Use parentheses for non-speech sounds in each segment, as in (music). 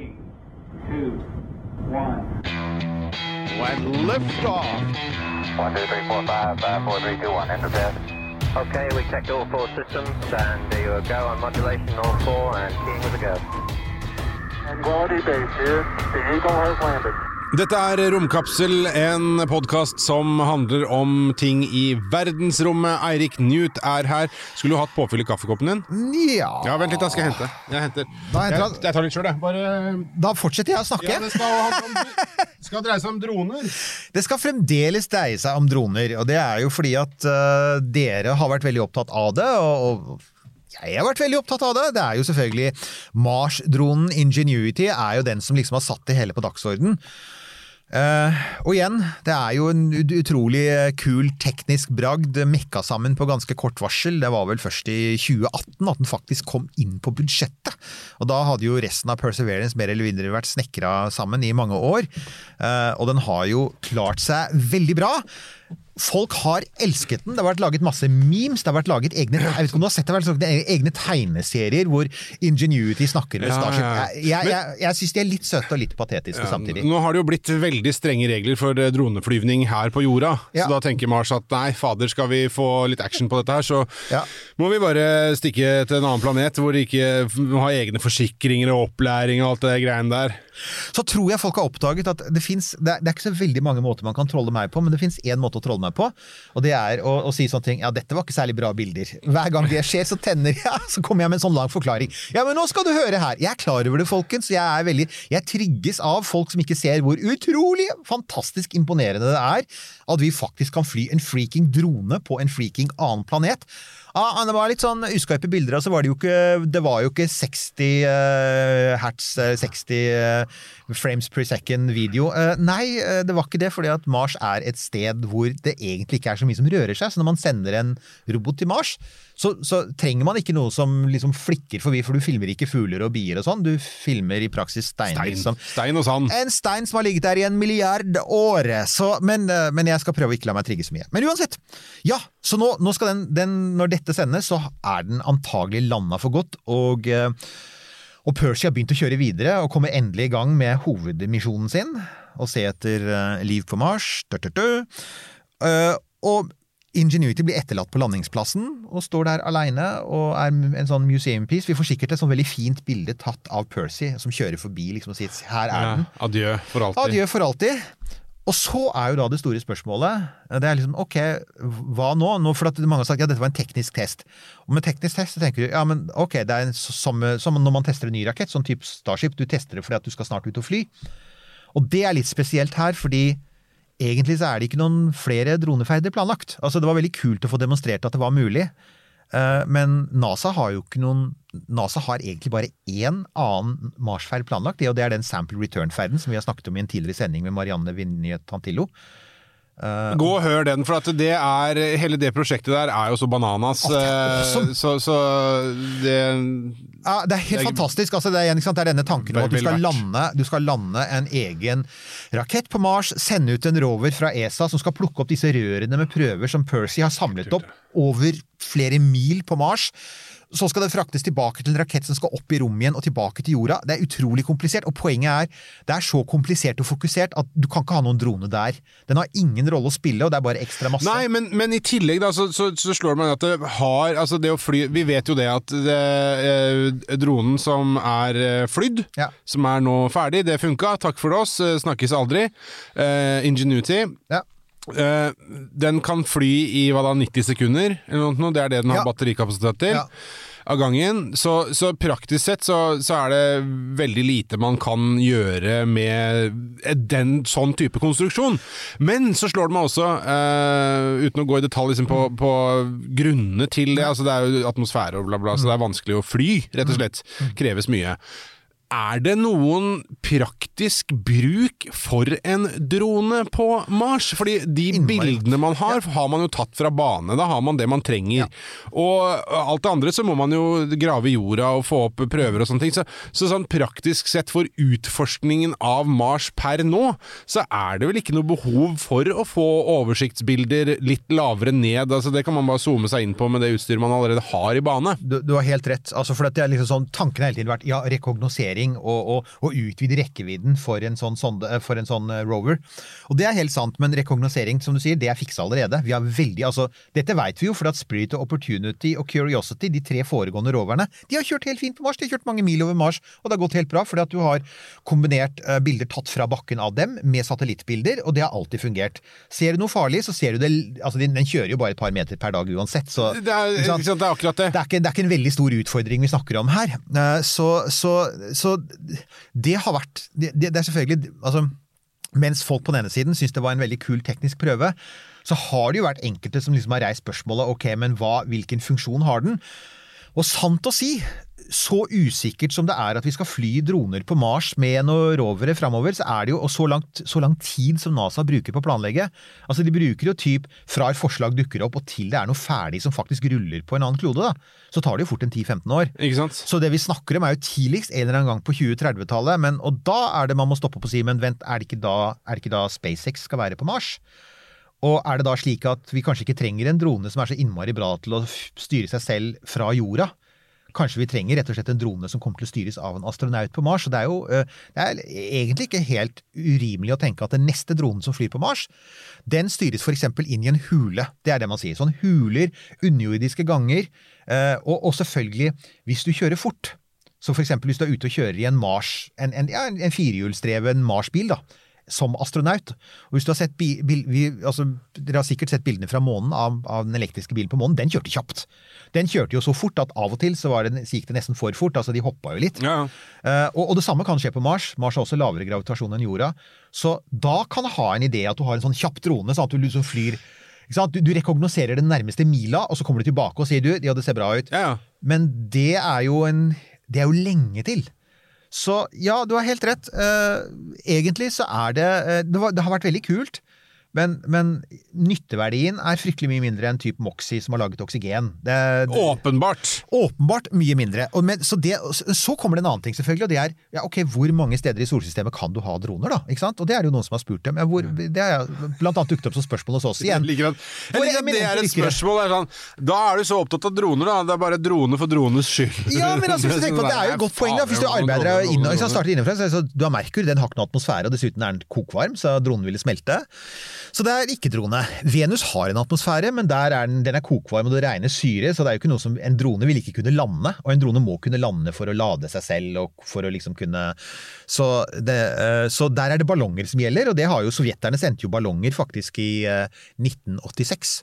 Three, two, one. And liftoff. One, two, three, four, five, five, four, three, two, one. Enter bed. Okay, we checked all four systems, and there you go on modulation, all four, and keying with a go. Tranquility Base here. The Eagle has landed. Dette er Romkapsel, en podkast som handler om ting i verdensrommet. Eirik Newt er her. Skulle du hatt påfyll i kaffekoppen din? Ja Ja, Vent litt, da skal jeg hente. Jeg henter. Da henter Jeg, jeg tar litt sjøl, jeg. Bare Da fortsetter jeg å snakke. Ja, det skal, om, skal dreie seg om droner. Det skal fremdeles dreie seg om droner, og det er jo fordi at uh, dere har vært veldig opptatt av det. og, og jeg har vært veldig opptatt av det. Det er jo selvfølgelig Mars-dronen Ingenuity er jo den som liksom har satt det hele på dagsorden. Eh, og igjen, det er jo en utrolig eh, kul teknisk bragd mekka sammen på ganske kort varsel. Det var vel først i 2018 at den faktisk kom inn på budsjettet. Og da hadde jo resten av Perseverance mer eller mindre vært snekra sammen i mange år. Uh, og den har jo klart seg veldig bra. Folk har elsket den. Det har vært laget masse memes. Det har vært laget egne jeg vet ikke om du har sett det, det har egne tegneserier hvor Ingenuity snakker med Ja, Starship. ja, ja. Jeg, jeg, jeg, jeg syns de er litt søte og litt patetiske samtidig. Nå har det jo blitt veldig strenge regler for eh, droneflyvning her på jorda. Ja. Så da tenker Mars at nei, fader, skal vi få litt action på dette her, så Ja. må vi bare stikke til en annen planet hvor de ikke har egne forsikringer og opplæring og alt det greiene der. Så tror jeg folk har oppdaget at det fins det, det er ikke så veldig mange måter man kan trolle meg på, men det fins én måte å trolle meg på, og det er å, å si sånne ting Ja, dette var ikke særlig bra bilder. Hver gang det skjer, så tenner jeg, (laughs) så kommer jeg med en sånn lang forklaring. Ja, men nå skal du høre her! Jeg er klar over det, folkens. Jeg er veldig Jeg trigges av folk som ikke ser hvor utrolig fantastisk imponerende det er at vi faktisk kan fly en freaking drone på en freaking annen planet. Ja, det var litt sånn uskarpe bilder, og så var det jo ikke Det var jo ikke 60 uh, hertz, eh, 60 eh, frames per second video. Eh, nei, eh, det var ikke det, fordi at Mars er et sted hvor det egentlig ikke er så mye som rører seg. Så når man sender en robot til Mars, så, så trenger man ikke noe som liksom flikker forbi, for du filmer ikke fugler og bier og sånn. Du filmer i praksis steiner Stein, som stein og sand. en stein som har ligget der i en milliard år. Så, men, eh, men jeg skal prøve å ikke la meg trigge så mye. Men uansett. Ja, så nå, nå skal den, den Når dette sendes, så er den antagelig landa for godt. Og, og Percy har begynt å kjøre videre og kommer endelig i gang med hovedmisjonen sin. Å se etter eh, liv på Mars. Dø, dø, dø. Og Ingenuity blir etterlatt på landingsplassen og står der aleine og er en sånn museum piece. Vi får sikkert et sånn veldig fint bilde tatt av Percy som kjører forbi liksom, og sier 'her er Ja, den'. adjø for alltid. Adjø for alltid. Og så er jo da det store spørsmålet Det er liksom, ok, hva nå? nå for mange har sagt ja, dette var en teknisk test. Og med teknisk test så tenker du ja, men ok, det er en, som, som når man tester en ny rakett, sånn type Starship. Du tester det fordi at du skal snart ut og fly. Og det er litt spesielt her, fordi egentlig så er det ikke noen flere droneferder planlagt. Altså Det var veldig kult å få demonstrert at det var mulig. Eh, Men NASA har jo ikke noen NASA har egentlig bare én annen Mars-ferd planlagt, og det er den sample return-ferden som vi har snakket om i en tidligere sending med Marianne Vinje Tantillo. Gå og hør den, for at det er, hele det prosjektet der er jo så bananas. Eh, awesome. Så, så det Ja, det er helt Det er- fantastisk. Altså, det, er, det er denne tanken om at du skal, lande, du skal lande en egen rakett på Mars, sende ut en rover fra ESA som skal plukke opp disse rørene med prøver som Percy har samlet opp over flere mil på Mars. Så skal det fraktes tilbake til en rakett som skal opp i rommet igjen og tilbake til jorda. Det er utrolig komplisert, og poenget er det er så komplisert og fokusert at du kan ikke ha noen drone der. Den har ingen rolle å spille, og det er bare ekstra masse. Nei, men, men i tillegg da, så, så, så slår meg at det har Altså det å fly Vi vet jo det at det, eh, dronen som er eh, flydd, Ja. som er nå ferdig, det funka. Takk for oss. eh, Snakkes aldri. Eh, Ingenuity. Ja. Eh, den kan fly i hva da, 90 sekunder, eller noe, det er det den har Ja. batterikapasitet til. Ja. Av gangen. Så, så praktisk sett så, så er det veldig lite man kan gjøre med den sånn type konstruksjon. Men så slår det meg også, uh, uten å gå i detalj liksom, på, på grunnene til det, altså det er jo atmosfære og bla bla, så det er vanskelig å fly, rett og slett. Kreves mye. Er det noen praktisk bruk for en drone på Mars? Fordi de bildene man har, har man jo tatt fra bane. Da har man det man trenger. Og alt det andre så må man jo grave i jorda og få opp prøver og sånne ting. Så, så sånn praktisk sett for utforskningen av Mars per nå, så er det vel ikke noe behov for å få oversiktsbilder litt lavere ned. Altså Det kan man bare zoome seg inn på med det utstyret man allerede har i bane. Du, du har helt rett. Altså, for det er liksom sånn, Tanken har hele tiden vært ja, rekognosering rekognosering og, og, og utvide rekkevidden for en sånn, sonde, eh, for en sånn eh, rover. Og det er helt sant, men rekognosering, som du sier, det er fiksa allerede. Vi har veldig, altså, dette vet vi jo, for at Spirit og Opportunity og Curiosity, de tre foregående roverne, de har kjørt helt fint på Mars. De har kjørt mange mil over Mars, og det har gått helt bra, fordi at du har kombinert eh, bilder tatt fra bakken av dem med satellittbilder, og det har alltid fungert. Ser du noe farlig, så ser du det Altså, den, den kjører jo bare et par meter per dag uansett, så Det er, det er akkurat det. det er, ikke, det er ikke en veldig stor utfordring vi snakker om her. så, Så, så, så det har vært Det, det er selvfølgelig altså, Mens folk på den ene siden syns det var en veldig kul teknisk prøve, så har det jo vært enkelte som liksom har reist spørsmålet ok, men hva, hvilken funksjon har den? Og sant å si, så usikkert som det er at vi skal fly droner på Mars med noen rovere framover, så er det jo og så, langt, så lang tid som NASA bruker på å planlegge. Altså De bruker jo typ fra et forslag dukker opp og til det er noe ferdig som faktisk ruller på en annen klode, da. Så tar det jo fort en 10-15 år. Ikke sant? Så det vi snakker om er jo tidligst en eller annen gang på 2030-tallet, men og da er det man må stoppe opp og si, men vent, er det ikke da, er det ikke da SpaceX skal være på Mars? Og er det da slik at vi kanskje ikke trenger en drone som er så innmari bra til å styre seg selv fra jorda? Kanskje vi trenger rett og slett en drone som kommer til å styres av en astronaut på Mars. Og det er jo eh, det er egentlig ikke helt urimelig å tenke at den neste dronen som flyr på Mars, den styres f.eks. inn i en hule. Det er det man sier. Sånn huler, underjordiske ganger, eh, og, og selvfølgelig hvis du kjører fort. Så eksempel hvis du er ute og kjører i en Mars, en, en, ja, en firehjulsdreven Mars-bil, da, som astronaut. Og hvis du har sett bi, bil, vi, altså, Dere har sikkert sett bildene fra månen av, av den elektriske bilen på månen. Den kjørte kjapt. Den kjørte jo så fort at av og til så, var det, så gikk det nesten for fort. altså De hoppa jo litt. Ja. Uh, og, og det samme kan skje på Mars. Mars har også lavere gravitasjon enn jorda. Så da kan det ha en idé at du har en sånn kjapp drone, sånn at du liksom flyr ikke sant? Du, du rekognoserer den nærmeste mila, og så kommer du tilbake og sier du, ja, det ser bra ut. Ja, ja. Men det er jo en Det er jo lenge til. Så ja, du har helt rett. Eh, egentlig så er det eh, det, har vært veldig kult. Men, men nytteverdien er fryktelig mye mindre enn type Moxie som har laget oksygen. Det, det, Åpenbart. Åpenbart mye mindre. Og med, så, det, så kommer det en annen ting, selvfølgelig, og det er ja, ok, hvor mange steder i solsystemet kan du ha droner, da? Ikke sant? Og det er det jo noen som har spurt dem. Ja, hvor, det har blant annet dukket opp som spørsmål hos oss igjen. Jeg liker at, jeg liker at det er et spørsmål. Er sånn, da er du så opptatt av droner, da. Det er bare drone for drones skyld. Ja, men altså, hvis du tenker på det er jo et godt poeng da, Hvis du arbeider inn, ikke starter innenfra, så så, du har Merkur, den har ikke noe atmosfære, og dessuten er den kokvarm, så dronen ville smelte. Så det er ikke drone. Venus har en atmosfære, men er den, den er kokvarm, og det regner syre, så det er jo ikke noe som En drone vil ikke kunne lande, og en drone må kunne lande for å lade seg selv, og for å liksom kunne Så, det, eh, så der er det ballonger som gjelder, og det har jo sovjeterne sendte jo ballonger faktisk i eh, 1986.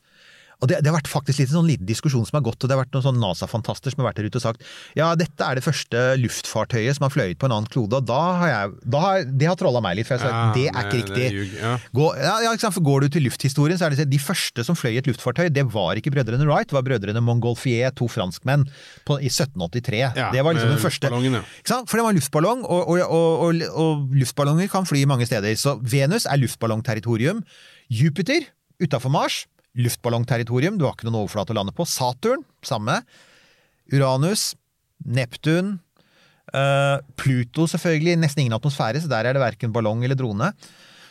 Og det, det har vært faktisk litt sånn liten diskusjon som har gått, og det har vært noen sånn NASA-fantaster som har vært der ute og sagt ja, dette er det første luftfartøyet som har fløyet på en annen klode, og da har jeg da har, Det har trolla meg litt, for jeg har sagt Ja, det er ikke riktig. ljug, ja. Gå, ja, sant, for Går du til lufthistorien, så er det sånn, de første som fløy et luftfartøy, det var ikke brødrene Wright, det var brødrene Montgolfier, to franskmenn, på, i 1783. Ja, det var liksom den første. For det var en luftballong, og, og, og, og luftballonger kan fly mange steder. Så Venus er luftballongterritorium. Jupiter, utafor Mars, luftballongterritorium. Du har ikke noen overflate å lande på. Saturn, samme. Uranus, Neptun, Uh, Pluto selvfølgelig, nesten ingen atmosfære, så der er det verken ballong eller drone.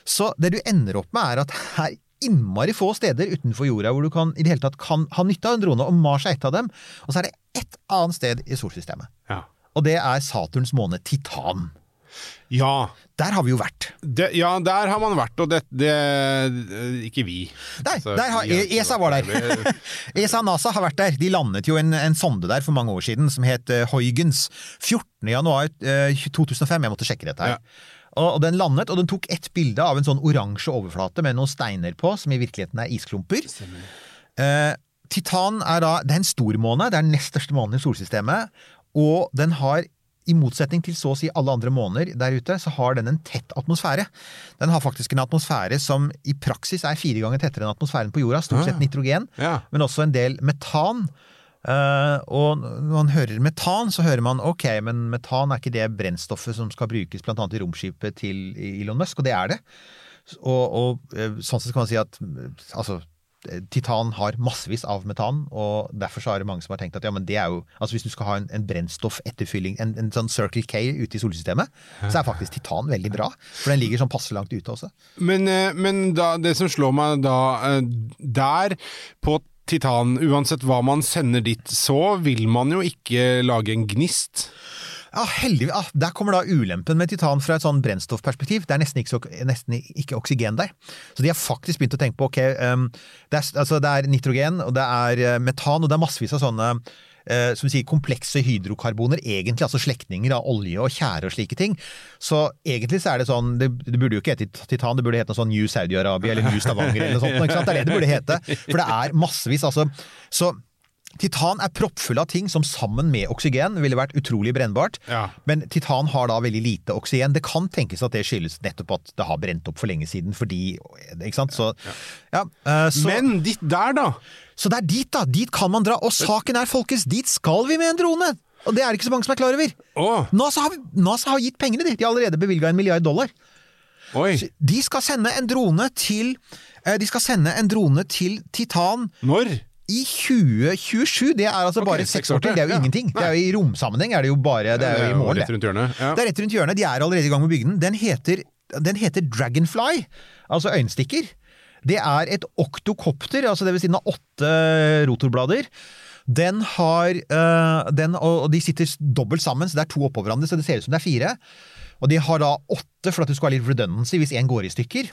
Så det du ender opp med, er at det er innmari få steder utenfor jorda hvor du kan, i det hele tatt kan ha nytte av en drone, og Mars er et av dem. Og så er det ett annet sted i solsystemet. Ja. Og det er Saturns måne Titan. Ja. Der har vi jo vært. Det, ja, der har man vært, og det, det Ikke vi. Nei, Altså, har, ESA var der. (laughs) ESA og NASA har vært der. De landet jo en, en sonde der for mange år siden som het eh, Huygens. 14. januar eh, 2005. Jeg måtte sjekke dette her. Ja. Og den landet, og den tok ett bilde av en sånn oransje overflate med noen steiner på, som i virkeligheten er isklumper. Eh, Titan er da Det er en stor måne, det er den nest største månen i solsystemet, og den har i motsetning til så å si alle andre måneder der ute, så har den en tett atmosfære. Den har faktisk en atmosfære som i praksis er fire ganger tettere enn atmosfæren på jorda, stort sett nitrogen, Ja. men også en del metan. Uh, og når man hører metan, så hører man ok, men metan er ikke det brennstoffet som skal brukes annet i romskipet til Elon Musk, og det er det. Og, og eh, sånn sett kan man si at altså, Titan har massevis av metan, og derfor så er det mange som har tenkt at ja, men det er jo Altså hvis du skal ha en, en brennstoffetterfylling, en, en sånn Circle K ute i solsystemet, så er faktisk titan veldig bra. For den ligger sånn passe langt ute også. Men, eh, men da, det som slår meg da eh, Der, på Titan, uansett hva man sender dit, så vil man jo ikke lage en gnist. Ja, heldigvis. Ah, der kommer da ulempen med titan fra et sånn brennstoffperspektiv. Det er nesten ikke, nesten ikke oksygen der. Så de har faktisk begynt å tenke på ok, um, det, er, altså, det er nitrogen, og det er eh, metan, og det er massevis av sånne eh, som vi sier, komplekse hydrokarboner, egentlig altså slektninger av olje og tjære og slike ting. Så egentlig så er det sånn, det, det burde jo ikke hete titan, det burde hete noe sånn New Saudi-Arabia eller New Stavanger eller noe sånt. Det er det det burde hete. For det er massevis, altså. Så Titan er proppfull av ting som sammen med oksygen ville vært utrolig brennbart. Ja. Men titan har da veldig lite oksygen. Det kan tenkes at det skyldes nettopp at det har brent opp for lenge siden fordi Ikke sant? Så, ja, eh, så, Men ditt der, da! så det er dit, da! Dit kan man dra. Og saken er, folkens, dit skal vi med en drone! Og det er det ikke så mange som er klar over. Oh. NASA har, NASA har gitt pengene, de. De har allerede bevilga en milliard dollar. De skal sende en drone til eh, De skal sende en drone til Titan Når? I 2027. Det er altså okay, bare seks år til. Det er jo Ja. ingenting. Det er jo I romsammenheng er det jo bare Det er jo i morgen, det. Ja. Det er rett rundt hjørnet. De er allerede i gang med å bygge den. Den heter, den heter Dragonfly, altså øyenstikker. Det er et oktokopter, altså det vil si den har åtte rotorblader. Den har øh, den, Og de sitter dobbelt sammen, så det er to oppå hverandre, så det ser ut som det er fire. Og de har da åtte for at du skal ha litt redundancy hvis én går i stykker.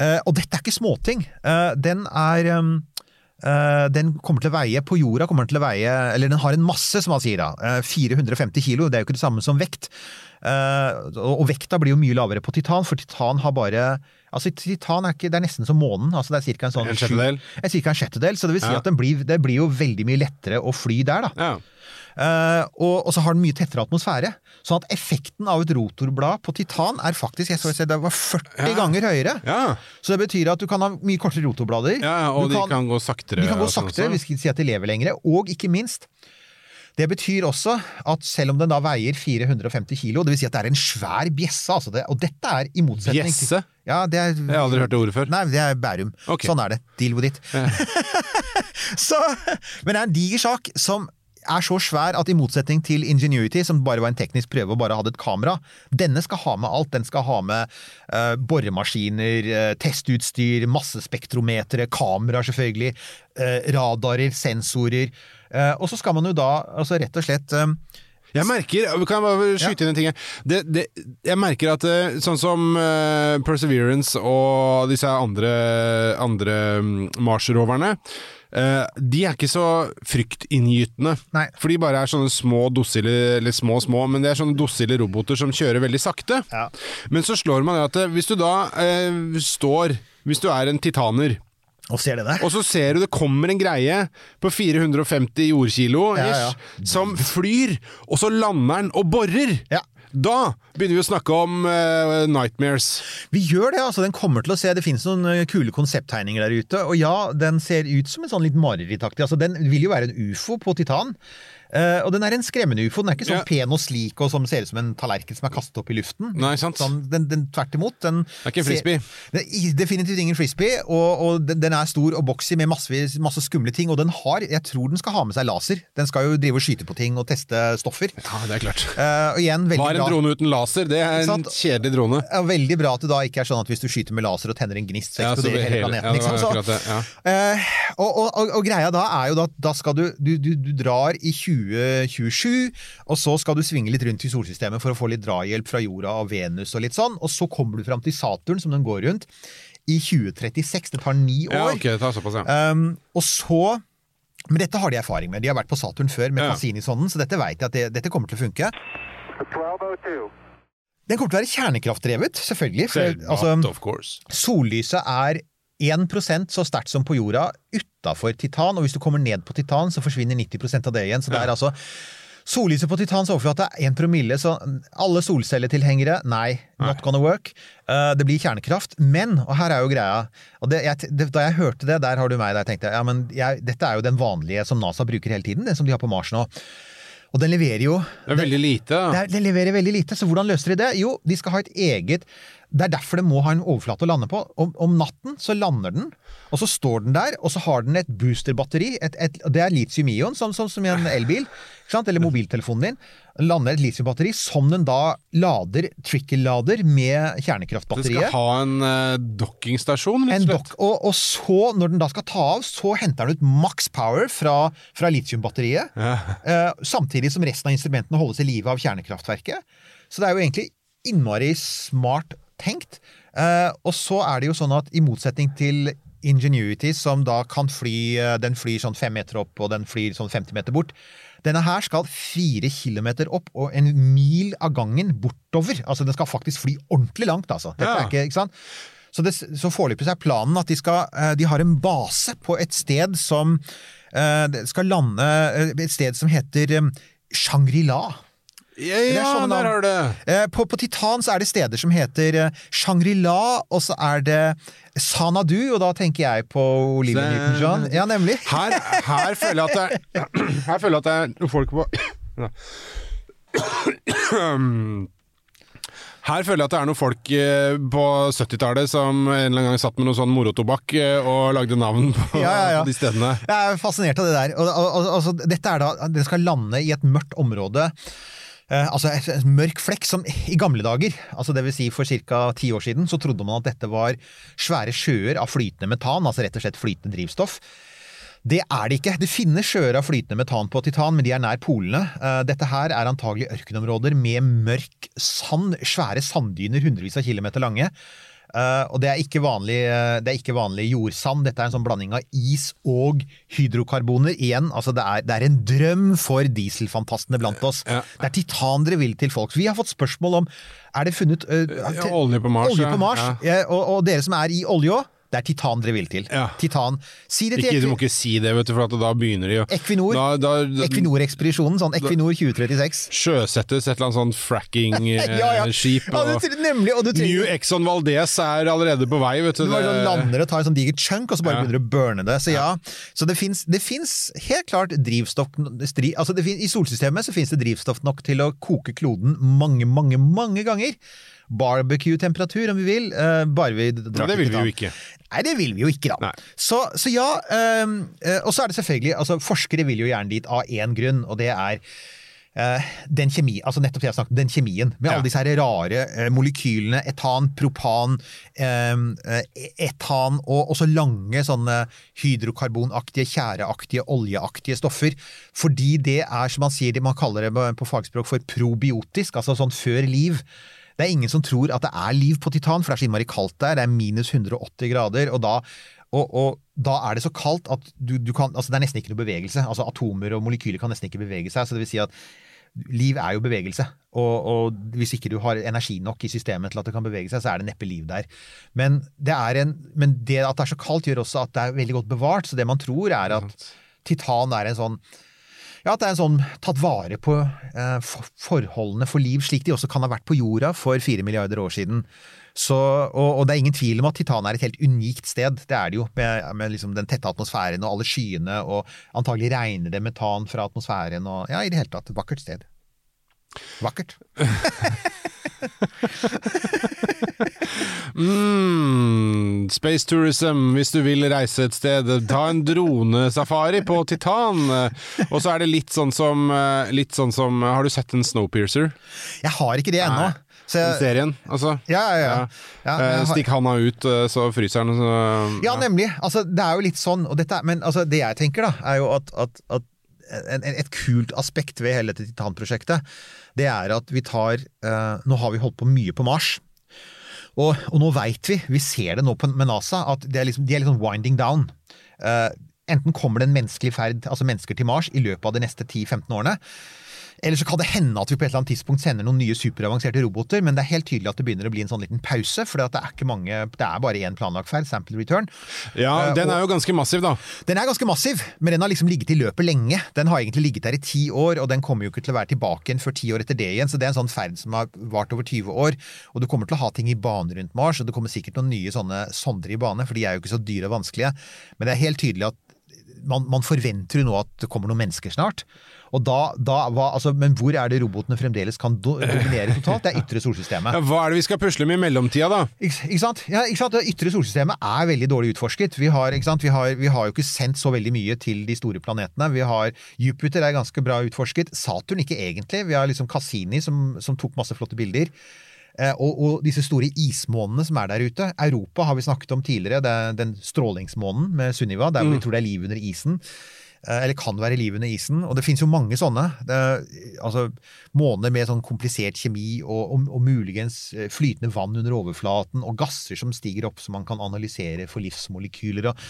Uh, og dette er ikke småting. Uh, den er um, den kommer til å veie på jorda kommer den til å veie, eller den har en masse, som man sier da. eh, 450 kilo. Det er jo ikke det samme som vekt. Eh, og, vekta blir jo mye lavere på titan, for titan har bare Altså, titan er ikke Det er nesten som månen. altså Det er cirka en sånn En sjettedel? En, Cirka en sjettedel. Så det vil si Ja. at den blir, det blir jo veldig mye lettere å fly der, da. Ja. Eh, og, og så har den mye tettere atmosfære. Sånn at effekten av et rotorblad på titan er faktisk jeg så jeg, det var 40 Ja. ganger høyere. ja. Så det betyr at du kan ha mye kortere rotorblader. ja og de kan gå saktere. de kan gå sånn saktere, hvis vi skal si at de lever lengre. Og ikke minst, det betyr også at selv om den da veier 450 kilo, det vil si at det er en svær bjesse, altså det, og dette er i motsetning Bjesse? Ja, det er Jeg har aldri hørt det ordet før. Nei, det er Bærum. Okay. Sånn er det. Deal with it. så, men det er en diger sak som er så svær at i motsetning til Ingenuity, som bare var en teknisk prøve og bare hadde et kamera, denne skal ha med alt. Den skal ha med uh, boremaskiner, uh, testutstyr, massespektrometere, kameraer selvfølgelig, uh, radarer, sensorer. Og så skal man jo da altså rett og slett Jeg merker, kan jeg bare skyte inn en ting det, det, Jeg merker at sånn som Perseverance og disse andre, andre mm, Mars-roverne De er ikke så fryktinngytende. Nei. For de bare er sånne små dossile, eller små små, men det er sånne dossile roboter som kjører veldig sakte. Ja. Men så slår man det at eh, hvis du da eh, står Hvis du er en titaner Og ser det der? og så ser du det kommer en greie på 450 jordkilo Ja, ja. som flyr, og så lander den og borer. Ja. Da begynner vi å snakke om uh, nightmares. Vi gjør det, altså. Den kommer til å se Det finnes noen eh, kule konsepttegninger der ute. Og ja, den ser ut som en sånn litt marerittaktig. Altså, den vil jo være en ufo på titan. Eh, og den er en skremmende ufo. Den er ikke sånn Ja. pen og slik og som ser ut som en tallerken som er kastet opp i luften. Nei, sant? Sånn, den, den, tvert imot. Den Det er ikke en frisbee. Ser, den, definitivt ingen frisbee, og, og den, er stor og boxy med masse, masse skumle ting. Og den har, jeg tror den skal ha med seg laser. Den skal jo drive og skyte på ting og teste stoffer. Ja, det er klart. Uh, og igjen, Hva er en drone uten laser? Det er en kjedelig drone. Ja, veldig bra at det da ikke er sånn at hvis du skyter med laser og tenner en gnist, så eksploderer det hele planeten. ja, det ikke sant? Så- ja. Eh, og, og, og, greia da er jo at da skal du, du, du, du drar i 2027, og så skal du svinge litt rundt i solsystemet for å få litt drahjelp fra jorda og Venus og litt sånn, og så kommer du fram til Saturn, som den går rundt, i 2036. Det tar ni år. Ja, ok, det tar såpass, ja. Um, og så Men dette har de erfaring med. De har vært på Saturn før med Ja. Cassini-sonden, så dette vet jeg at det, dette kommer til å funke. 1202. Den kommer til å være kjernekraftdrevet, selvfølgelig. For, altså. Sollyset er 1% så sterkt som på jorda utafor titan, og hvis du kommer ned på titan, så forsvinner 90% av det igjen. Så det er altså Sollyset på titans overflate er 1 promille, så alle solcelletilhengere, nei, not gonna work. Uh, det blir kjernekraft, men, og her er jo greia og det, jeg, det, Da jeg hørte det, der har du meg, der tenkte jeg ja, men jeg, dette er jo den vanlige som NASA bruker hele tiden, den som de har på Mars nå. Og den leverer jo Det er veldig lite. det, det leverer veldig lite, så hvordan løser de det? Jo, de skal ha et eget Det er derfor det må ha en overflate å lande på. Om, om natten så lander den, og så står den der, og så har den et boosterbatteri. Et, et, det er litium-ion, som, som, som i en elbil, eller mobiltelefonen din. Lander et litiumbatteri som den da lader, trickle-lader med kjernekraftbatteriet. Den skal ha en uh, dockingstasjon, rett En og dock, slett. og, og så, når den da skal ta av, så henter den ut max power fra, fra litiumbatteriet. Ja. Uh, samtidig som resten av instrumentene holdes i live av kjernekraftverket. Så det er jo egentlig innmari smart tenkt. Eh, og så er det jo sånn at i motsetning til Ingenuity, som da kan fly eh, Den flyr sånn fem meter opp, og den flyr sånn 50 meter bort. Denne her skal fire kilometer opp og en mil av gangen bortover. Altså den skal faktisk fly ordentlig langt, altså. Dette Ja. er ikke, ikke sant? Så, det, så foreløpig er planen at de, skal, eh, de har en base på et sted som skal lande Et sted som heter Shangri-La. Ja, ja der har du det. Eh, På, på Titan så er det steder som heter eh, Shangri-La, og så er det Sanadu, og da tenker jeg på Olivia Newton-John. Ja, nemlig. Her, her føler jeg at det (clears throat) er Her føler jeg at det er noen folk på (clears throat) Her føler jeg at det er noen folk eh, på 70-tallet som en eller annen gang satt med noe sånn morotobakk eh, og lagde navn på, Ja, ja, ja. på de stedene. Jeg er fascinert av det der. Og, og, og, altså, dette er da, Det skal lande i et mørkt område. Eh, altså et mørk flekk som i gamle dager, altså vil si for ca. ti år siden, så trodde man at dette var svære sjøer av flytende metan, altså rett og slett flytende drivstoff. Det er det ikke. Det finnes sjøer av flytende metan på Titan, men de er nær polene. Eh, Dette her er antagelig ørkenområder med mørk sand, svære sanddyner hundrevis av kilometer lange. Eh, og det er, ikke vanlig, eh, det er ikke vanlig jordsand, dette er en sånn blanding av is og hydrokarboner. Igjen, altså det er, det er en drøm for dieselfantastene blant oss. Ja. Det er titan dere vil til, folks. Vi har fått spørsmål om er det funnet eh, Ja, olje på Mars, Olje på Mars. Ja. Og, og dere som er i olje òg, det er titan dere vil til. Ja. Titan. Si det til Ikke, du må ikke si det, vet du, for da begynner de å Equinor. Equinor-ekspedisjonen, sånn Equinor 2036. sjøsettes et eller annet sånn fracking-skip. (laughs) Ja, ja. Ja, nemlig, og du New trenger Exxon Valdez er allerede på vei, vet du. du bare sånn lander og tar en sånn diger chunk, og så bare begynner du å burne det. Så ja, så det fins, helt klart drivstoff altså det fin, I solsystemet så fins det drivstoff nok til å koke kloden mange, mange, mange ganger. Barbecue-temperatur, om vi vil. eh, bare vi drar Nei, det vil vi jo ikke. Nei, det vil vi jo ikke, da. Så, så ja. Um, og så er det selvfølgelig altså Forskere vil jo gjerne dit av én grunn, og det er uh, den kjemi, altså nettopp jeg snakket om, den kjemien, med Ja. alle disse her rare uh, molekylene, etan, propan, um, uh, etan og også lange sånne hydrokarbonaktige, tjæreaktige, oljeaktige stoffer. Fordi det er, som man sier, man kaller det på fagspråk for probiotisk, altså sånn før liv. Det er ingen som tror at det er liv på Titan, for det er så innmari kaldt der. Det er minus 180 grader, og da, og, og da er det så kaldt at du, du kan Altså, det er nesten ikke noe bevegelse. Altså, atomer og molekyler kan nesten ikke bevege seg. Så det vil si at liv er jo bevegelse. Og, og hvis ikke du har energi nok i systemet til at det kan bevege seg, så er det neppe liv der. Men det, er en, men det at det er så kaldt, gjør også at det er veldig godt bevart. Så det man tror, er at titan er en sånn ja, at det er en sånn tatt vare på eh, for, forholdene for liv, slik de også kan ha vært på jorda for fire milliarder år siden. Så, og, og det er ingen tvil om at Titan er et helt unikt sted. Det er det jo, med, med liksom den tette atmosfæren og alle skyene, og antagelig regner det metan fra atmosfæren og Ja, i det hele tatt. Vakkert sted. Vakkert. (laughs) Mm, space tourism, hvis du vil reise et sted. Ta en dronesafari på Titan. Og så er det litt sånn som, eh, litt sånn som Har du sett en Snowpiercer? Jeg har ikke det ennå. Så jeg- serien, altså. Ja, ja, ja. ja Eh, har- Stikk handa ut, eh, så fryser den. Så, Ja, nemlig. Altså, det er jo litt sånn. Og dette, men altså, det jeg tenker, da, er jo at, at, at en, en, et kult aspekt ved hele dette Titan-prosjektet, det er at vi tar eh, Nå har vi holdt på mye på Mars. Og, og nå veit vi, vi ser det nå på, med NASA, at er liksom, de er sånn winding down. Uh, enten kommer det en menneskelig ferd, altså mennesker til Mars, i løpet av de neste 10-15 årene. Eller så kan det hende at vi på et eller annet tidspunkt sender noen nye superavanserte roboter, men det er helt tydelig at det begynner å bli en sånn liten pause, for det er ikke mange, det er bare én planlagt ferd, sample return. ja, Eh, den er jo ganske massiv, da. Den er ganske massiv, men den har liksom ligget i løpet lenge. Den har egentlig ligget der i ti år, og den kommer jo ikke til å være tilbake igjen før ti år etter det igjen, så det er en sånn ferd som har vart over 20 år. Og du kommer til å ha ting i bane rundt Mars, og det kommer sikkert noen nye sånne sonder i bane, for de er jo ikke så dyre og vanskelige. Men det er helt tydelig at man, man forventer jo nå at det kommer noen mennesker snart. Og da, da hva, altså, Men hvor er det robotene fremdeles kan do, dominere totalt? Det er ytre solsystemet. Ja, hva er det vi skal pusle med i mellomtida, da? Ikke, ikke sant? Ja, ikke sant? Det ytre solsystemet er veldig dårlig utforsket. Vi har? Vi, har, vi har jo ikke sendt så veldig mye til de store planetene. Vi har Jupiter er ganske bra utforsket. Saturn ikke egentlig. Vi har liksom Cassini som, som tok masse flotte bilder. Eh, og, og disse store ismånene som er der ute. Europa har vi snakket om tidligere. Det er den strålingsmånen med Sunniva, der vi tror det er liv under isen. Eh, Eller kan være liv under isen. Og det finnes jo mange sånne. Det, altså, måner med sånn komplisert kjemi og, og, og muligens eh, flytende vann under overflaten og gasser som stiger opp som man kan analysere for livsmolekyler. Og,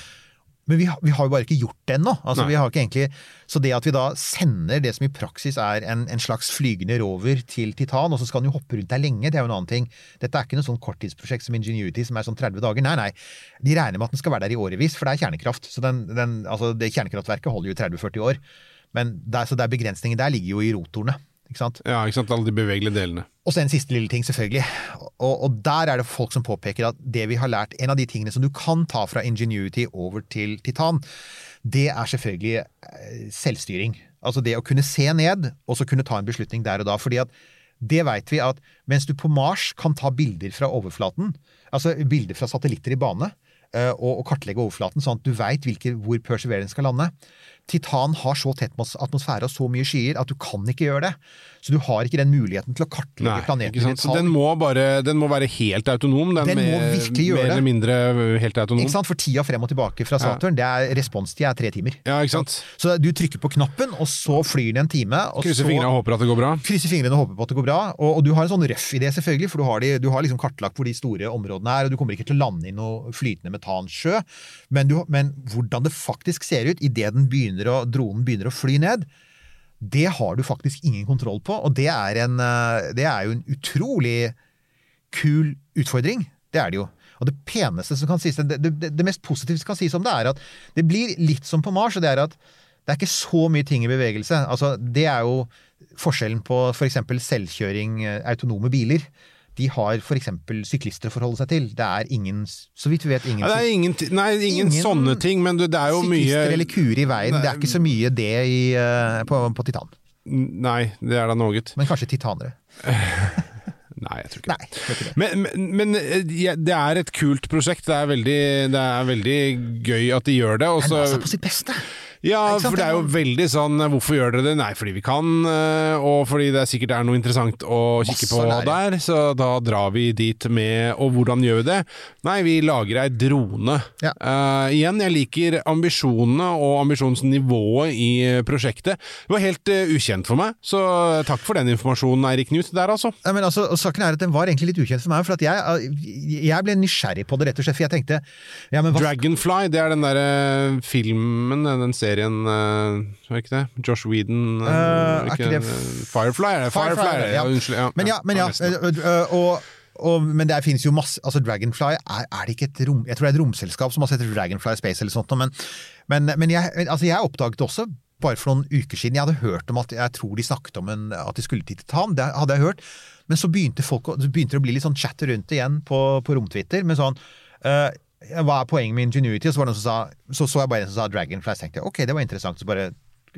men vi vi har jo bare ikke gjort det ennå. Altså, vi har ikke egentlig, så det at vi da sender det som i praksis er en, en slags flygende rover til Titan, og så skal den jo hoppe rundt der lenge, det er jo en annen ting. Dette er ikke noe sånn korttidsprosjekt som Ingenuity som er sånn 30 dager. Nei, nei. De regner med at den skal være der i årevis, for det er kjernekraft. Så den, den, altså det kjernekraftverket holder jo 30-40 år. Men der, så der begrensningen der ligger jo i rotorene. Ikke sant? Ja, ikke sant? Alle de bevegelige delene. Og så en siste lille ting, selvfølgelig. Og, og der er det folk som påpeker at det vi har lært, en av de tingene som du kan ta fra Ingenuity over til Titan, det er selvfølgelig eh, selvstyring. Altså det å kunne se ned, og så kunne ta en beslutning der og da. fordi at det veit vi at mens du på Mars kan ta bilder fra overflaten, altså bilder fra satellitter i bane, og, og kartlegge overflaten, sånn at du veit hvor Perseverance skal lande. Titan har så tett atmosfære og så mye skyer at du kan ikke gjøre det. Så du har ikke den muligheten til å kartlegge Nei, planeten ikke? Så den må, bare, den må være helt autonom? Den, Den må virkelig gjøre Mer det. eller mindre helt autonom? Ikke sant? For tida frem og tilbake fra Saturn, det er responstid er tre timer. Ja, ikke sant? Så du trykker på knappen, og så flyr den en time. Og Krysser fingrene og håper at det går bra? krysser fingrene og håper på at det går bra. Og, og du har en sånn røff idé, selvfølgelig, for du har, de, du har liksom kartlagt hvor de store områdene er, og du kommer ikke til å lande i noe flytende metansjø. Men, du, men hvordan det faktisk ser ut idet dronen begynner å fly ned, det har du faktisk ingen kontroll på. Og det er, en, eh, det er jo en utrolig kul utfordring. Det er det jo. Og det peneste som kan sies, det, det, det mest positive som kan sies om det, er at det blir litt som på Mars, og det er at det er ikke så mye ting i bevegelse. Altså, det er jo forskjellen på f.eks. selvkjøring, eh, autonome biler. De har f.eks. syklister å forholde seg til. Det er ingen, så vidt vi vet, ingen Ja, det er ingen, nei, ingen, Ingen sånne ting, men det, det er jo mye syklister eller kuer i veien. Det er ikke så mye det i, eh, på, på Titan. Nei, det er da noe. Men kanskje titanere. (laughs) Nei, jeg tror ikke Nei, det. det er ikke det. Men, men, men eh, ja, det er et kult prosjekt. Det er veldig, det er veldig gøy at de gjør det. Også, så- NASA på sitt beste! Ja, for det er jo veldig sånn Hvorfor gjør dere det? Nei, fordi vi kan, eh, og fordi det sikkert er noe interessant å kikke på der. Så da drar vi dit med Og hvordan gjør vi det? Nei, vi lager ei drone. Ja. Uh, igjen, jeg liker ambisjonene og ambisjonsnivået i eh, prosjektet. Det var helt uh, ukjent for meg, så takk for den informasjonen, Eirik Knut. Der, altså. Ja, men altså, Saken er at den var egentlig litt ukjent for meg. For at jeg, jeg ble nysgjerrig på det, rett og slett. For jeg tenkte ja, men hva, Dragonfly, det er den derre filmen, den serien eh, Var det ikke det? Josh Whedon uh, Eh, var er ikke det Firefly? Er det Firefly? Firefly, det? ja. Unnskyld. Ja, Men ja, men ja og, og, men der finnes jo masse altså Dragonfly er, er det ikke et rom Jeg tror det er et romselskap som har sett Dragonfly Space eller sånt, men, men, men jeg, altså jeg oppdaget også bare for noen uker siden. Jeg hadde hørt om at jeg tror de snakket om en, at de skulle til Titan. Det hadde jeg hørt. Men så begynte, folk, så begynte det å bli litt sånn chatter rundt igjen på, på romtwitter. Med sånn øh, Hva er poenget med Ingenuity? Så var det noen som sa, så, så jeg bare en som sa Dragonfly. Så tenkte jeg ok, det var interessant. Så bare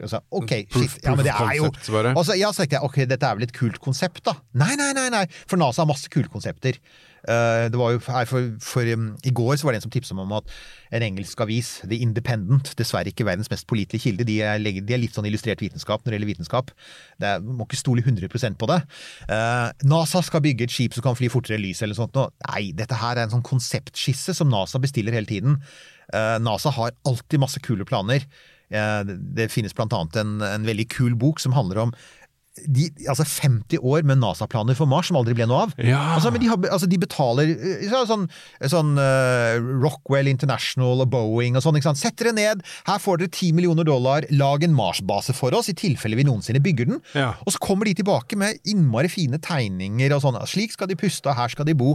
sa, ok, shit. Ja, men det er jo og så, ja, så tenkte jeg ok, dette er vel et kult konsept, da. Nei, nei, nei, nei. for NASA har masse kule konsepter. Uh, det var jo her for, for um, I går så var det en som tipsa meg om at en engelsk avis, The Independent, dessverre ikke verdens mest pålitelige kilde, de er, de er litt sånn illustrert vitenskap når det gjelder vitenskap. Det er, må ikke stole 100% på det. Uh, NASA skal bygge et skip som kan fly fortere enn lyset eller sånt. Og, Nei, dette her er en sånn konseptskisse som NASA bestiller hele tiden. Uh, NASA har alltid masse kule planer. Eh, det- finnes annet en, en veldig kul bok som handler om de, altså 50 år med NASA-planer for Mars som aldri ble noe av. Ja. Altså, men de, har, altså, de betaler eh, så, sånn, sånn uh, Rockwell International og Boeing og sånn. ikke sant? Sett dere ned, her får dere 10 millioner dollar, lag en Mars-base for oss i tilfelle vi noensinne bygger den. Ja. Og så kommer de tilbake med innmari fine tegninger og sånn. Slik skal de puste, og her skal de bo.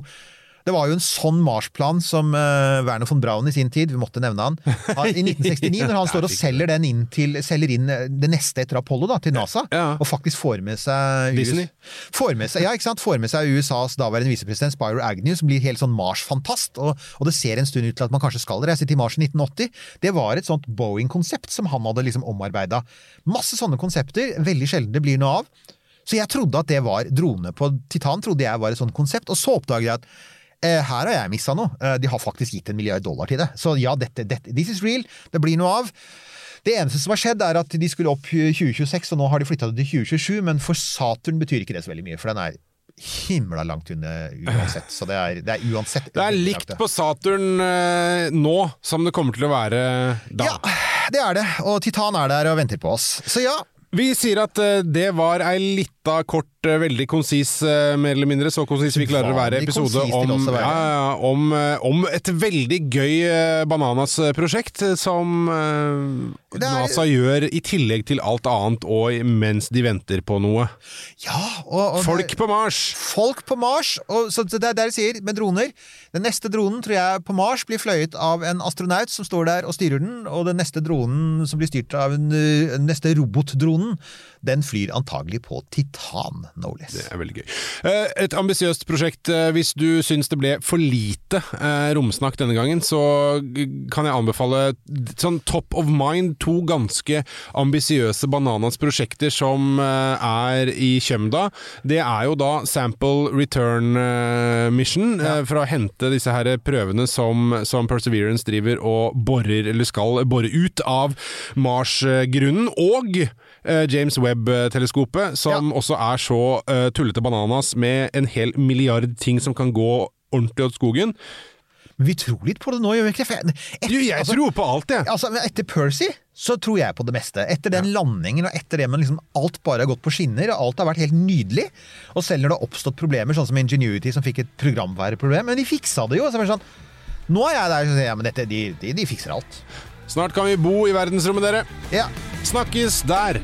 Det var jo en sånn Mars-plan som uh, Werner von Braun i sin tid, vi måtte nevne han, han i (laughs) 1969, når han står og selger den inn til selger inn eh, det neste etter Apollo da, til NASA, Ja. og faktisk får med seg Disney. Får med seg, ja, ikke sant? Får med seg USAs daværende visepresident Spyro Agnew, som blir helt sånn Mars-fantast, og, og det ser en stund ut til at man kanskje skal reise til Mars i 1980. Det var et sånt Boeing-konsept som han hadde liksom omarbeida. Masse sånne konsepter, veldig sjelden det blir noe av. Så jeg trodde at det var drone på Titan, trodde jeg var et sånt konsept, og så oppdager jeg at her har jeg missa noe. Eh, de har faktisk gitt en milliard dollar til det. Så ja, dette, dette, this is real, det blir noe av. Det eneste som har skjedd, er at de skulle opp 2026, og nå har de flytta det til 2027, men for Saturn betyr ikke det så veldig mye, for den er himla langt unna uansett. Så det er, det er uansett Det er likt på Saturn eh, nå som det kommer til å være da. Ja, det er det. Og Titan er der og venter på oss. Så ja, Vi sier at eh, det var ei lita, kort, eh, veldig konsis, eh, mer eller mindre, så konsis vi klarer å være, episode om, ja, om, om et veldig gøy Bananas-prosjekt som er- NASA gjør i tillegg til alt annet, og mens de venter på noe. ja og, og Folk på Mars! Folk på Mars, og så det er der jeg sier, med droner. Den neste dronen tror jeg på Mars blir fløyet av en astronaut som står der og styrer den, og den neste dronen som blir styrt av en, uh, den neste robotdronen, den flyr antagelig på Titan, no less. Det er veldig gøy. Eh, Et ambisiøst prosjekt. Eh, Hvis du syns det ble for lite eh, romsnakk denne gangen, så kan jeg anbefale sånn top of mind to ganske ambisiøse Bananas prosjekter som eh, er i Kjømda. Det er jo da Sample Return eh, Mission, ja. for å hente disse her prøvene som, som Perseverance driver og borer, eller skal bore ut av Mars-grunnen. Og eh, James Webb-teleskopet, som også er så eh, tullete bananas med en hel milliard ting som kan gå ordentlig åt skogen. Vi tror litt på det nå, gjør vi ikke? det? Du, jeg altså- tror på alt, jeg! Altså, Etter Percy så tror jeg på det meste. Etter den landingen og etter det med liksom alt bare har gått på skinner, og alt har vært helt nydelig. Og selv når det har oppstått problemer, sånn som Ingenuity som fikk et programværeproblem, men de fiksa det jo. Så var sånn, nå er jeg der og sier ja, men dette, de, de, de fikser alt. Snart kan vi bo i verdensrommet, dere. Ja. Snakkes der!